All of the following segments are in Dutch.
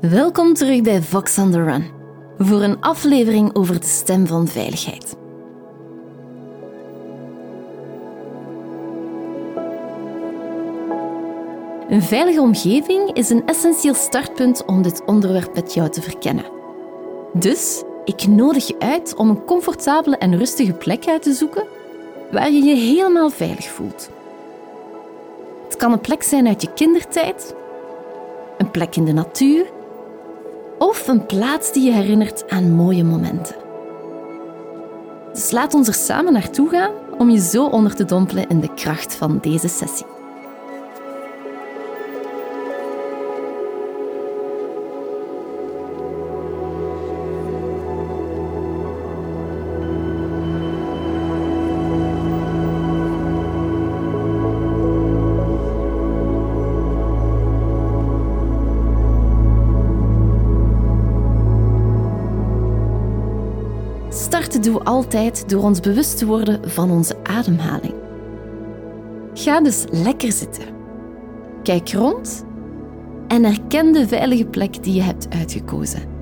Welkom terug bij Vox on the Run voor een aflevering over de stem van veiligheid. Een veilige omgeving is een essentieel startpunt om dit onderwerp met jou te verkennen. Dus ik nodig je uit om een comfortabele en rustige plek uit te zoeken waar je je helemaal veilig voelt. Het kan een plek zijn uit je kindertijd, een plek in de natuur of een plaats die je herinnert aan mooie momenten. Dus laat ons er samen naartoe gaan om je zo onder te dompelen in de kracht van deze sessie. We altijd door ons bewust te worden van onze ademhaling. Ga dus lekker zitten. Kijk rond en herken de veilige plek die je hebt uitgekozen.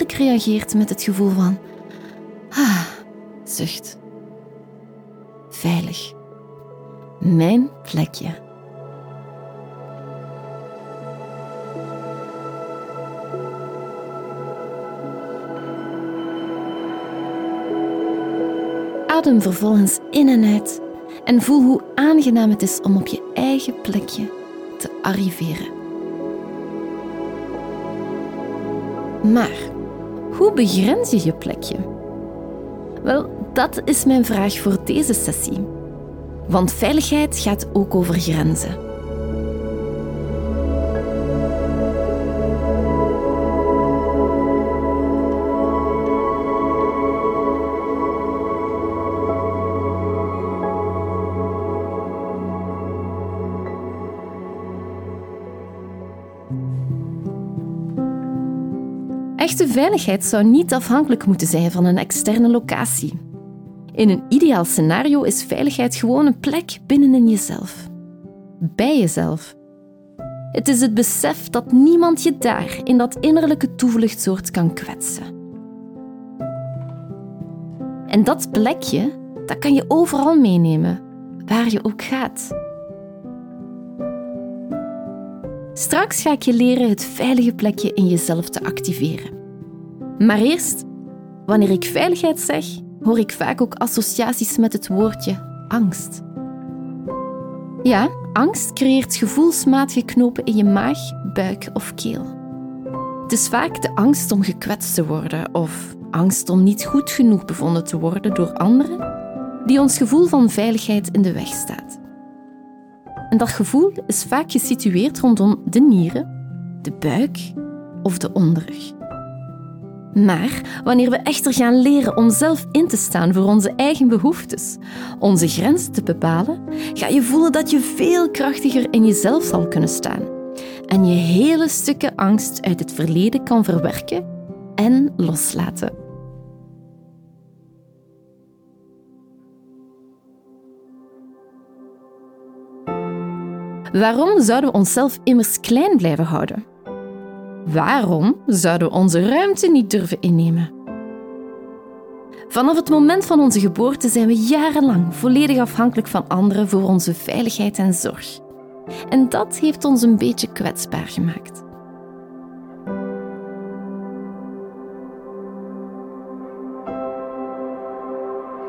Reageert met het gevoel van ah, zucht. Veilig. Mijn plekje. Adem vervolgens in en uit en voel hoe aangenaam het is om op je eigen plekje te arriveren. Maar hoe begrens je je plekje? Wel, dat is mijn vraag voor deze sessie. Want veiligheid gaat ook over grenzen. Veiligheid zou niet afhankelijk moeten zijn van een externe locatie. In een ideaal scenario is veiligheid gewoon een plek binnenin jezelf. Bij jezelf. Het is het besef dat niemand je daar in dat innerlijke toevluchtsoord kan kwetsen. En dat plekje, dat kan je overal meenemen, waar je ook gaat. Straks ga ik je leren het veilige plekje in jezelf te activeren. Maar eerst, wanneer ik veiligheid zeg, hoor ik vaak ook associaties met het woordje angst. Ja, angst creëert gevoelsmatige knopen in je maag, buik of keel. Het is vaak de angst om gekwetst te worden of angst om niet goed genoeg bevonden te worden door anderen die ons gevoel van veiligheid in de weg staat. En dat gevoel is vaak gesitueerd rondom de nieren, de buik of de onderrug. Maar wanneer we echter gaan leren om zelf in te staan voor onze eigen behoeftes, onze grenzen te bepalen, ga je voelen dat je veel krachtiger in jezelf zal kunnen staan en je hele stukken angst uit het verleden kan verwerken en loslaten. Waarom zouden we onszelf immers klein blijven houden? Waarom zouden we onze ruimte niet durven innemen? Vanaf het moment van onze geboorte zijn we jarenlang volledig afhankelijk van anderen voor onze veiligheid en zorg. En dat heeft ons een beetje kwetsbaar gemaakt.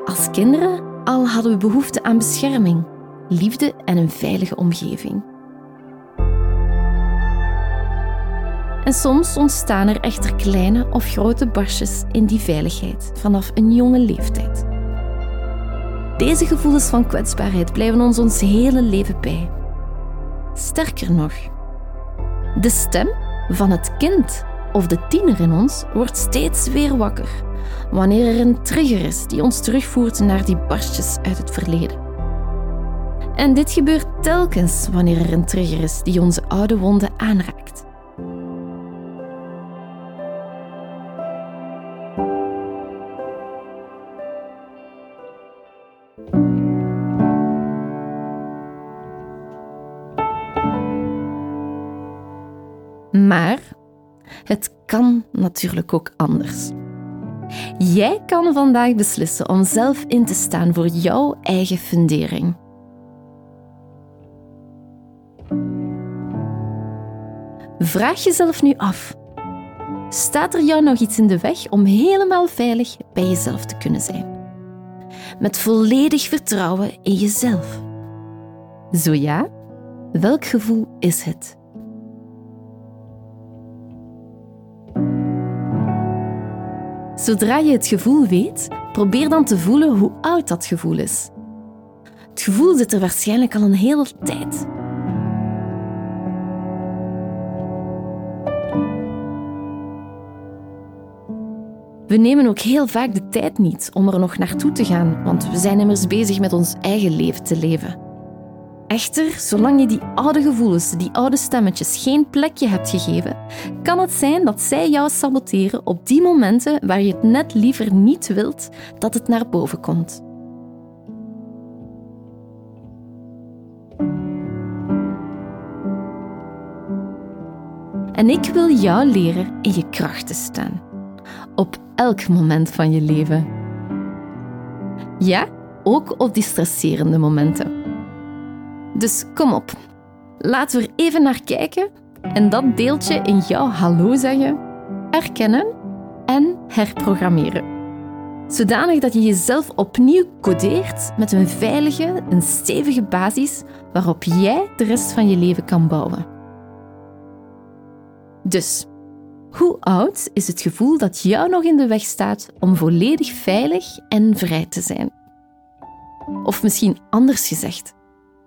Als kinderen al hadden we behoefte aan bescherming, liefde en een veilige omgeving. En soms ontstaan er echter kleine of grote barstjes in die veiligheid vanaf een jonge leeftijd. Deze gevoelens van kwetsbaarheid blijven ons ons hele leven bij. Sterker nog, de stem van het kind of de tiener in ons wordt steeds weer wakker wanneer er een trigger is die ons terugvoert naar die barstjes uit het verleden. En dit gebeurt telkens wanneer er een trigger is die onze oude wonden aanraakt. Natuurlijk ook anders. Jij kan vandaag beslissen om zelf in te staan voor jouw eigen fundering. Vraag jezelf nu af: staat er jou nog iets in de weg om helemaal veilig bij jezelf te kunnen zijn? Met volledig vertrouwen in jezelf. Zo ja, welk gevoel is het? Zodra je het gevoel weet, probeer dan te voelen hoe oud dat gevoel is. Het gevoel zit er waarschijnlijk al een hele tijd. We nemen ook heel vaak de tijd niet om er nog naartoe te gaan, want we zijn immers bezig met ons eigen leven te leven. Echter, zolang je die oude gevoelens, die oude stemmetjes geen plekje hebt gegeven, kan het zijn dat zij jou saboteren op die momenten waar je het net liever niet wilt dat het naar boven komt. En ik wil jou leren in je kracht te staan. Op elk moment van je leven. Ja, ook op die stresserende momenten. Dus kom op, laten we er even naar kijken en dat deeltje in jouw hallo zeggen, erkennen en herprogrammeren. Zodanig dat je jezelf opnieuw codeert met een veilige, een stevige basis waarop jij de rest van je leven kan bouwen. Dus, hoe oud is het gevoel dat jou nog in de weg staat om volledig veilig en vrij te zijn? Of misschien anders gezegd,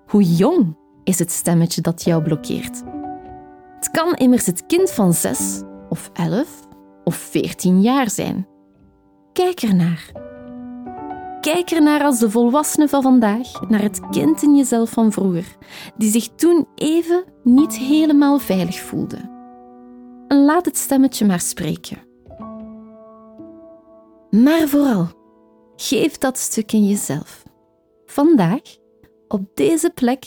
hoe jong is het stemmetje dat jou blokkeert? Het kan immers het kind van 6 of 11 of 14 jaar zijn. Kijk ernaar. Kijk ernaar als de volwassene van vandaag, naar het kind in jezelf van vroeger, die zich toen even niet helemaal veilig voelde. En laat het stemmetje maar spreken. Maar vooral, geef dat stuk in jezelf. Vandaag op deze plek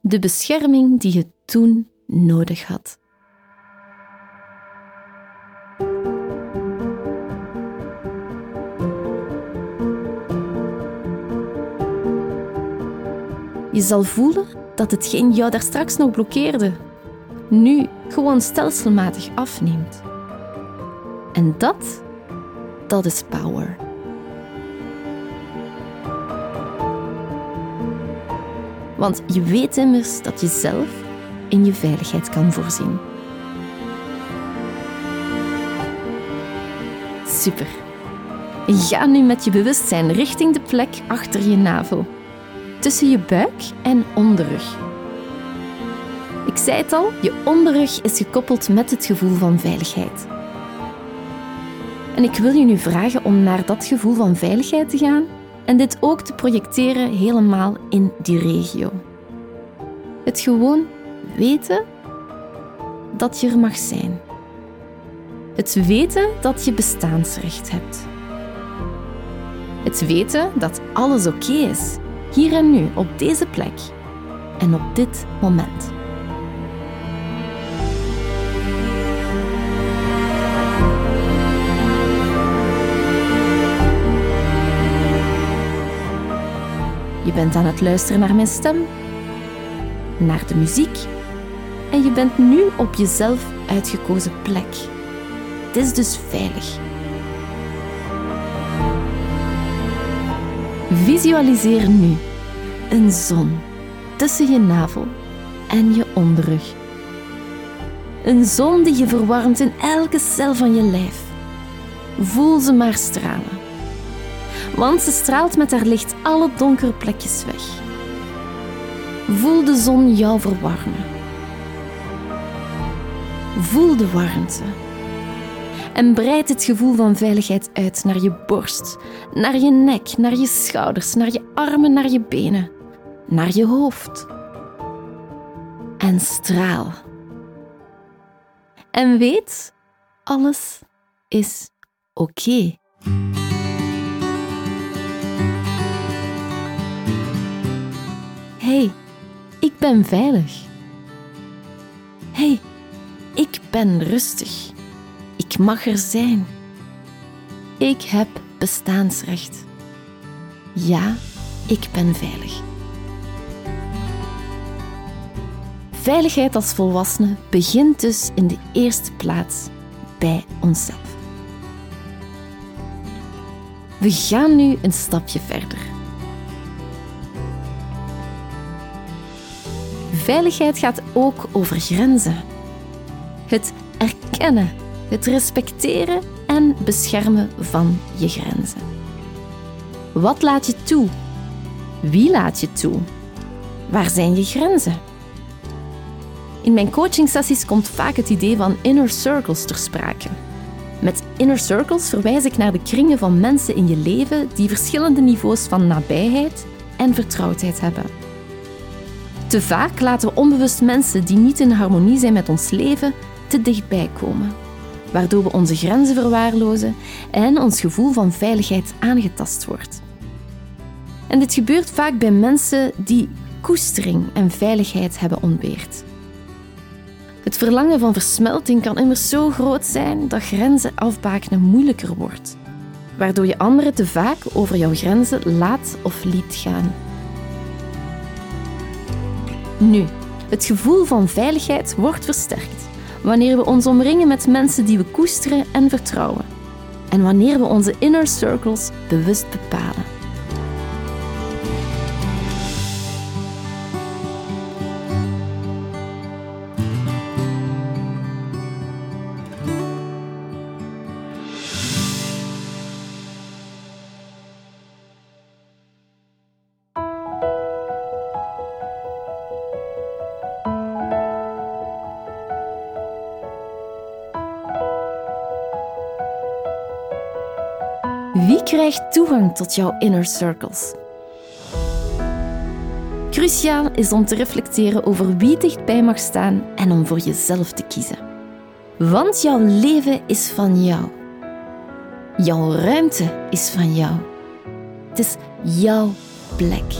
de bescherming die je toen nodig had. Je zal voelen dat hetgeen jou daar straks nog blokkeerde, nu gewoon stelselmatig afneemt. En dat, dat is power. Want je weet immers dat je zelf in je veiligheid kan voorzien. Super. Ga nu met je bewustzijn richting de plek achter je navel, tussen je buik en onderrug. Ik zei het al, je onderrug is gekoppeld met het gevoel van veiligheid. En ik wil je nu vragen om naar dat gevoel van veiligheid te gaan en dit ook te projecteren helemaal in die regio. Het gewoon weten dat je er mag zijn. Het weten dat je bestaansrecht hebt. Het weten dat alles oké is, hier en nu, op deze plek en op dit moment. Bent aan het luisteren naar mijn stem, naar de muziek en je bent nu op jezelf uitgekozen plek. Het is dus veilig. Visualiseer nu een zon tussen je navel en je onderrug. Een zon die je verwarmt in elke cel van je lijf. Voel ze maar stralen want ze straalt met haar licht alle donkere plekjes weg. Voel de zon jou verwarmen. Voel de warmte. En breid het gevoel van veiligheid uit naar je borst, naar je nek, naar je schouders, naar je armen, naar je benen, naar je hoofd. En straal. En weet, alles is oké. Hey, ik ben veilig. hey, ik ben rustig. Ik mag er zijn. Ik heb bestaansrecht. Ja, ik ben veilig. Veiligheid als volwassene begint dus in de eerste plaats bij onszelf. We gaan nu een stapje verder. Veiligheid gaat ook over grenzen. Het erkennen, het respecteren en beschermen van je grenzen. Wat laat je toe? Wie laat je toe? Waar zijn je grenzen? In mijn coachingsessies komt vaak het idee van inner circles ter sprake. Met inner circles verwijs ik naar de kringen van mensen in je leven die verschillende niveaus van nabijheid en vertrouwdheid hebben. Te vaak laten we onbewust mensen die niet in harmonie zijn met ons leven te dichtbij komen, waardoor we onze grenzen verwaarlozen en ons gevoel van veiligheid aangetast wordt. En dit gebeurt vaak bij mensen die koestering en veiligheid hebben ontbeerd. Het verlangen van versmelting kan immers zo groot zijn dat grenzen afbakenen moeilijker wordt, waardoor je anderen te vaak over jouw grenzen laat of liet gaan. Nu, het gevoel van veiligheid wordt versterkt wanneer we ons omringen met mensen die we koesteren en vertrouwen, en wanneer we onze inner circles bewust bepalen. Krijgt toegang tot jouw inner circles? Cruciaal is om te reflecteren over wie dichtbij mag staan en om voor jezelf te kiezen. Want jouw leven is van jou. Jouw ruimte is van jou. Het is jouw plek.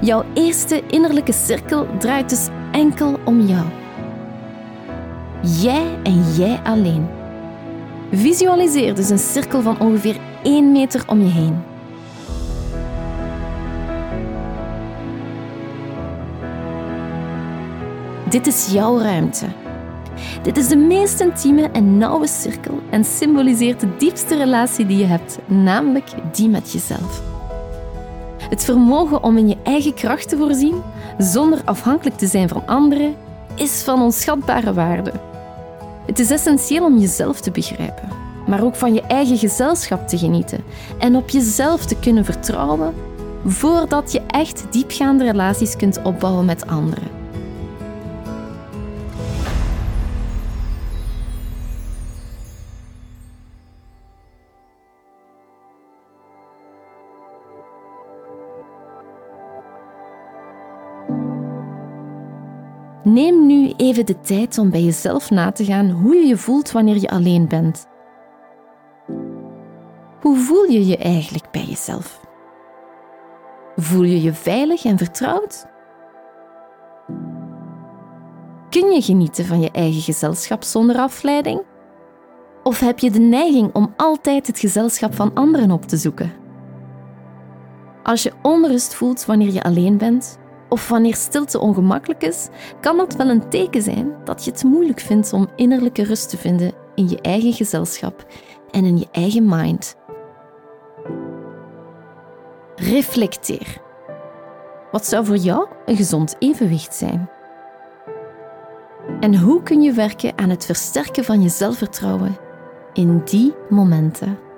Jouw eerste innerlijke cirkel draait dus enkel om jou. Jij en jij alleen. Visualiseer dus een cirkel van ongeveer 1 meter om je heen. Dit is jouw ruimte. Dit is de meest intieme en nauwe cirkel en symboliseert de diepste relatie die je hebt, namelijk die met jezelf. Het vermogen om in je eigen kracht te voorzien, zonder afhankelijk te zijn van anderen, is van onschatbare waarde. Het is essentieel om jezelf te begrijpen, maar ook van je eigen gezelschap te genieten en op jezelf te kunnen vertrouwen voordat je echt diepgaande relaties kunt opbouwen met anderen. Neem nu even de tijd om bij jezelf na te gaan hoe je je voelt wanneer je alleen bent. Hoe voel je je eigenlijk bij jezelf? Voel je je veilig en vertrouwd? Kun je genieten van je eigen gezelschap zonder afleiding? Of heb je de neiging om altijd het gezelschap van anderen op te zoeken? Als je onrust voelt wanneer je alleen bent, of wanneer stilte ongemakkelijk is, kan dat wel een teken zijn dat je het moeilijk vindt om innerlijke rust te vinden in je eigen gezelschap en in je eigen mind. Reflecteer. Wat zou voor jou een gezond evenwicht zijn? En hoe kun je werken aan het versterken van je zelfvertrouwen in die momenten?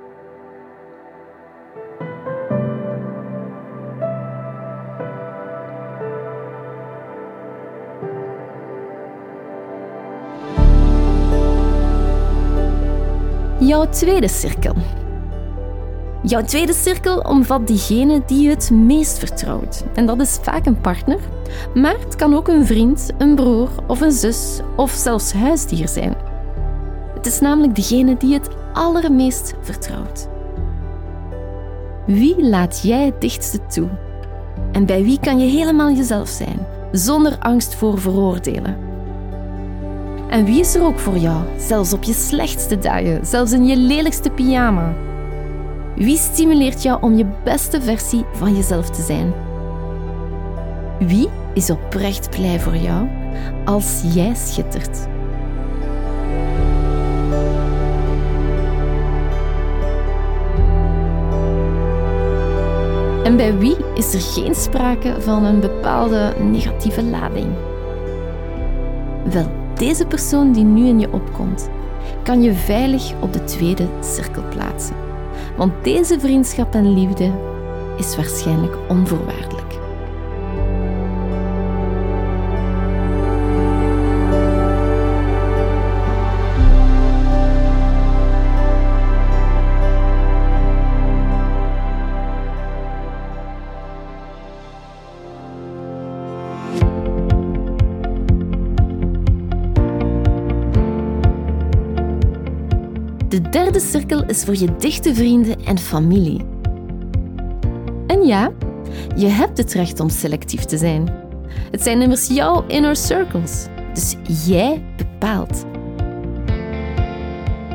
Jouw tweede cirkel. Jouw tweede cirkel omvat diegene die je het meest vertrouwt. En dat is vaak een partner, maar het kan ook een vriend, een broer of een zus of zelfs huisdier zijn. Het is namelijk degene die het allermeest vertrouwt. Wie laat jij het dichtste toe? En bij wie kan je helemaal jezelf zijn, zonder angst voor veroordelen? En wie is er ook voor jou, zelfs op je slechtste dagen, zelfs in je lelijkste pyjama? Wie stimuleert jou om je beste versie van jezelf te zijn? Wie is oprecht blij voor jou als jij schittert? En bij wie is er geen sprake van een bepaalde negatieve lading? Wel, deze persoon die nu in je opkomt, kan je veilig op de tweede cirkel plaatsen. Want deze vriendschap en liefde is waarschijnlijk onvoorwaardelijk. Derde cirkel is voor je dichte vrienden en familie. En ja, je hebt het recht om selectief te zijn. Het zijn immers jouw inner circles, dus jij bepaalt.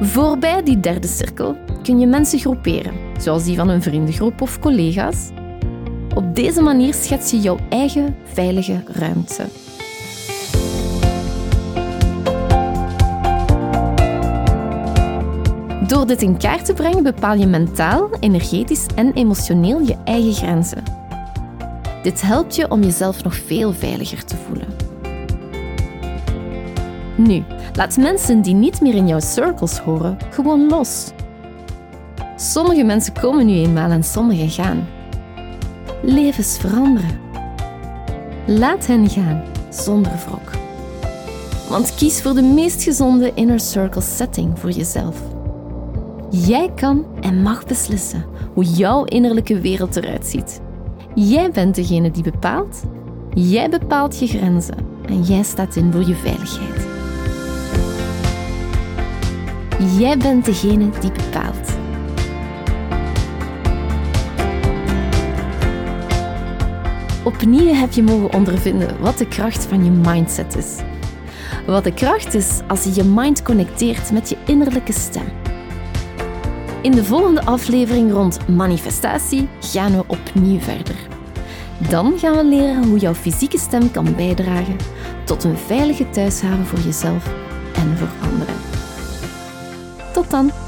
Voorbij die derde cirkel kun je mensen groeperen, zoals die van een vriendengroep of collega's. Op deze manier schets je jouw eigen veilige ruimte. Door dit in kaart te brengen bepaal je mentaal, energetisch en emotioneel je eigen grenzen. Dit helpt je om jezelf nog veel veiliger te voelen. Nu, laat mensen die niet meer in jouw circles horen gewoon los. Sommige mensen komen nu eenmaal en sommige gaan. Levens veranderen. Laat hen gaan zonder wrok. Want kies voor de meest gezonde inner circle setting voor jezelf. Jij kan en mag beslissen hoe jouw innerlijke wereld eruit ziet. Jij bent degene die bepaalt. Jij bepaalt je grenzen en jij staat in voor je veiligheid. Jij bent degene die bepaalt. Opnieuw heb je mogen ondervinden wat de kracht van je mindset is. Wat de kracht is als je je mind connecteert met je innerlijke stem. In de volgende aflevering rond manifestatie gaan we opnieuw verder. Dan gaan we leren hoe jouw fysieke stem kan bijdragen tot een veilige thuishaven voor jezelf en voor anderen. Tot dan!